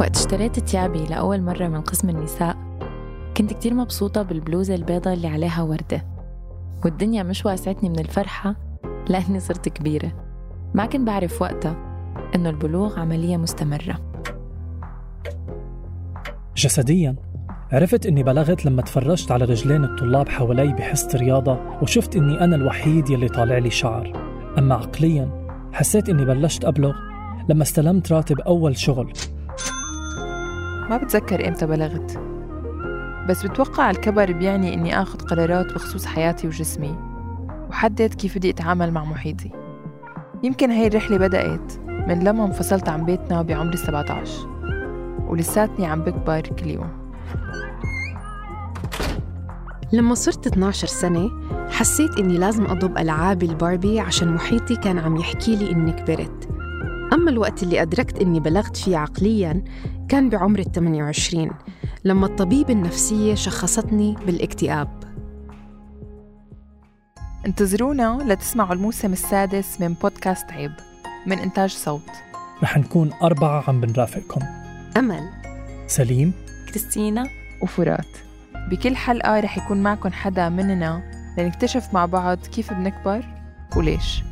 وقت اشتريت تيابي لأول مرة من قسم النساء كنت كتير مبسوطة بالبلوزة البيضة اللي عليها وردة والدنيا مش واسعتني من الفرحة لأني صرت كبيرة. ما كنت بعرف وقتها إنه البلوغ عملية مستمرة. جسديا عرفت إني بلغت لما تفرجت على رجلين الطلاب حوالي بحصة رياضة وشفت إني أنا الوحيد يلي طالع لي شعر. أما عقليا حسيت إني بلشت أبلغ لما استلمت راتب أول شغل. ما بتذكر إمتى بلغت. بس بتوقع الكبر بيعني إني آخذ قرارات بخصوص حياتي وجسمي وحدد كيف بدي أتعامل مع محيطي. يمكن هاي الرحلة بدأت من لما انفصلت عن بيتنا بعمري 17 ولساتني عم بكبر كل يوم. لما صرت 12 سنة حسيت إني لازم أضب ألعابي الباربي عشان محيطي كان عم يحكي لي إني كبرت. أما الوقت اللي أدركت إني بلغت فيه عقلياً كان بعمر ال 28 لما الطبيب النفسية شخصتني بالاكتئاب. انتظرونا لتسمعوا الموسم السادس من بودكاست عيب من إنتاج صوت. رح نكون أربعة عم بنرافقكم. أمل. سليم. كريستينا. وفرات. بكل حلقة رح يكون معكم حدا مننا لنكتشف مع بعض كيف بنكبر وليش.